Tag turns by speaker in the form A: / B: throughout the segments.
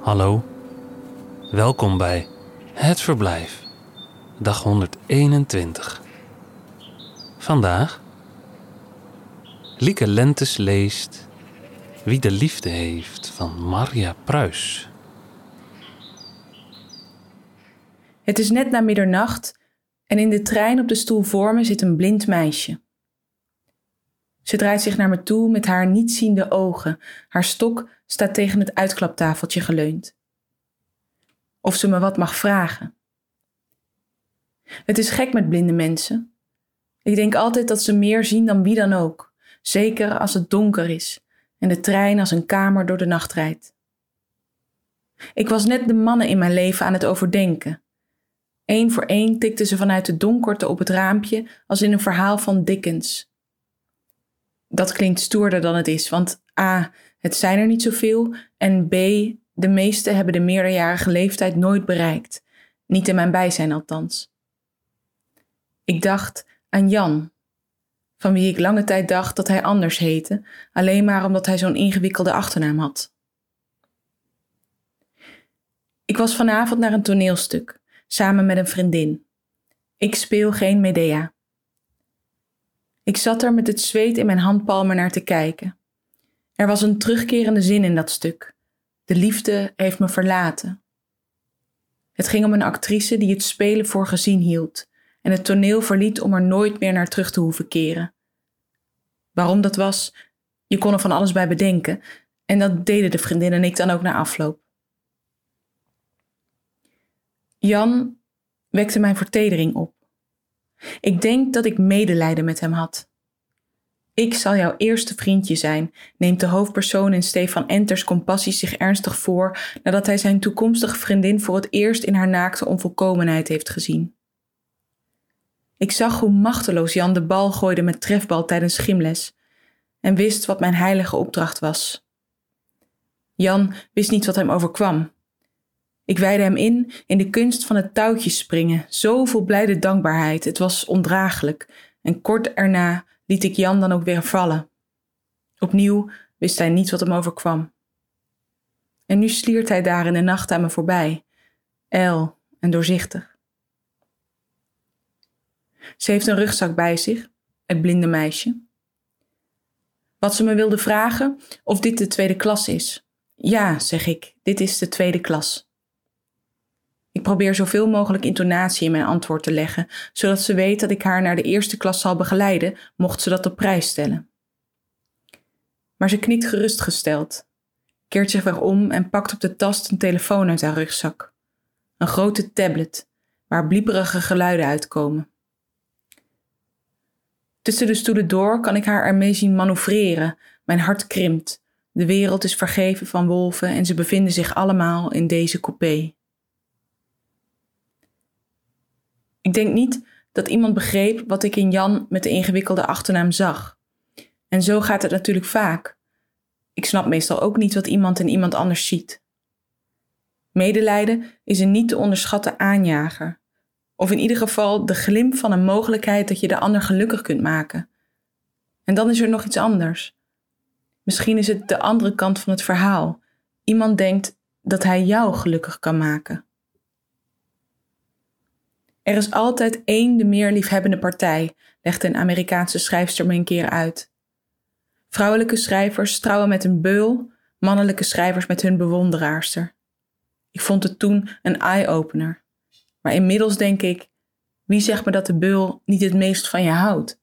A: Hallo, welkom bij Het Verblijf, dag 121. Vandaag Lieke Lentes leest Wie de liefde heeft van Maria Pruis.
B: Het is net na middernacht en in de trein op de stoel voor me zit een blind meisje. Ze draait zich naar me toe met haar nietziende ogen. Haar stok staat tegen het uitklaptafeltje geleund. Of ze me wat mag vragen. Het is gek met blinde mensen. Ik denk altijd dat ze meer zien dan wie dan ook, zeker als het donker is en de trein als een kamer door de nacht rijdt. Ik was net de mannen in mijn leven aan het overdenken. Eén voor één tikten ze vanuit de donkerte op het raampje als in een verhaal van Dickens. Dat klinkt stoerder dan het is, want A. Het zijn er niet zoveel en B. De meeste hebben de meerderjarige leeftijd nooit bereikt. Niet in mijn bijzijn althans. Ik dacht aan Jan, van wie ik lange tijd dacht dat hij anders heette, alleen maar omdat hij zo'n ingewikkelde achternaam had. Ik was vanavond naar een toneelstuk, samen met een vriendin. Ik speel geen Medea. Ik zat er met het zweet in mijn handpalmen naar te kijken. Er was een terugkerende zin in dat stuk. De liefde heeft me verlaten. Het ging om een actrice die het spelen voor gezien hield en het toneel verliet om er nooit meer naar terug te hoeven keren. Waarom dat was, je kon er van alles bij bedenken en dat deden de vriendin en ik dan ook na afloop. Jan wekte mijn vertedering op. Ik denk dat ik medelijden met hem had. Ik zal jouw eerste vriendje zijn, neemt de hoofdpersoon in Stefan Enters compassie zich ernstig voor nadat hij zijn toekomstige vriendin voor het eerst in haar naakte onvolkomenheid heeft gezien. Ik zag hoe machteloos Jan de bal gooide met trefbal tijdens gymles en wist wat mijn heilige opdracht was. Jan wist niet wat hem overkwam. Ik wijde hem in in de kunst van het touwtje springen, zo vol blijde dankbaarheid, het was ondraaglijk, en kort erna liet ik Jan dan ook weer vallen. Opnieuw wist hij niet wat hem overkwam. En nu sliert hij daar in de nacht aan me voorbij, ijl en doorzichtig. Ze heeft een rugzak bij zich, het blinde meisje. Wat ze me wilde vragen of dit de tweede klas is. Ja, zeg ik, dit is de tweede klas. Ik probeer zoveel mogelijk intonatie in mijn antwoord te leggen, zodat ze weet dat ik haar naar de eerste klas zal begeleiden, mocht ze dat op prijs stellen. Maar ze kniet gerustgesteld, keert zich weer om en pakt op de tast een telefoon uit haar rugzak. Een grote tablet, waar blieperige geluiden uitkomen. Tussen de stoelen door kan ik haar ermee zien manoeuvreren. Mijn hart krimpt. De wereld is vergeven van wolven en ze bevinden zich allemaal in deze coupé. Ik denk niet dat iemand begreep wat ik in Jan met de ingewikkelde achternaam zag. En zo gaat het natuurlijk vaak. Ik snap meestal ook niet wat iemand in iemand anders ziet. Medelijden is een niet te onderschatten aanjager. Of in ieder geval de glimp van een mogelijkheid dat je de ander gelukkig kunt maken. En dan is er nog iets anders. Misschien is het de andere kant van het verhaal. Iemand denkt dat hij jou gelukkig kan maken. Er is altijd één de meer liefhebbende partij, legde een Amerikaanse schrijfster me een keer uit. Vrouwelijke schrijvers trouwen met een beul, mannelijke schrijvers met hun bewonderaarster. Ik vond het toen een eye-opener. Maar inmiddels denk ik, wie zegt me dat de beul niet het meest van je houdt?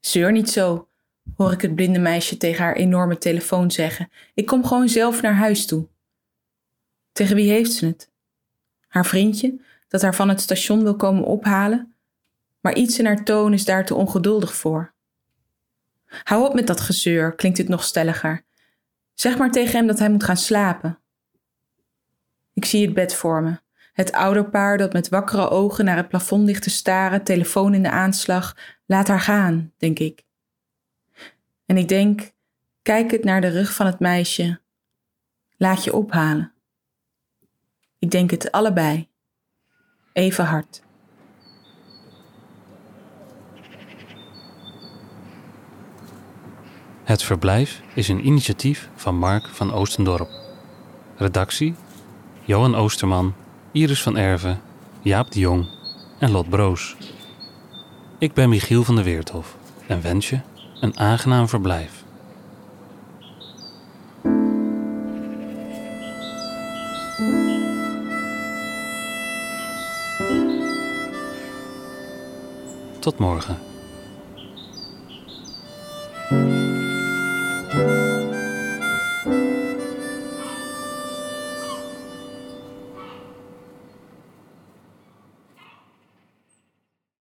B: Zeur niet zo, hoor ik het blinde meisje tegen haar enorme telefoon zeggen. Ik kom gewoon zelf naar huis toe. Tegen wie heeft ze het? Haar vriendje, dat haar van het station wil komen ophalen? Maar iets in haar toon is daar te ongeduldig voor. Hou op met dat gezeur, klinkt het nog stelliger. Zeg maar tegen hem dat hij moet gaan slapen. Ik zie het bed voor me. Het ouderpaar dat met wakkere ogen naar het plafond ligt te staren, telefoon in de aanslag. Laat haar gaan, denk ik. En ik denk, kijk het naar de rug van het meisje. Laat je ophalen. Ik denk het allebei. Even hard.
A: Het Verblijf is een initiatief van Mark van Oostendorp. Redactie: Johan Oosterman, Iris van Erven, Jaap de Jong en Lot Broos. Ik ben Michiel van der Weerthof en wens je een aangenaam verblijf. Tot morgen.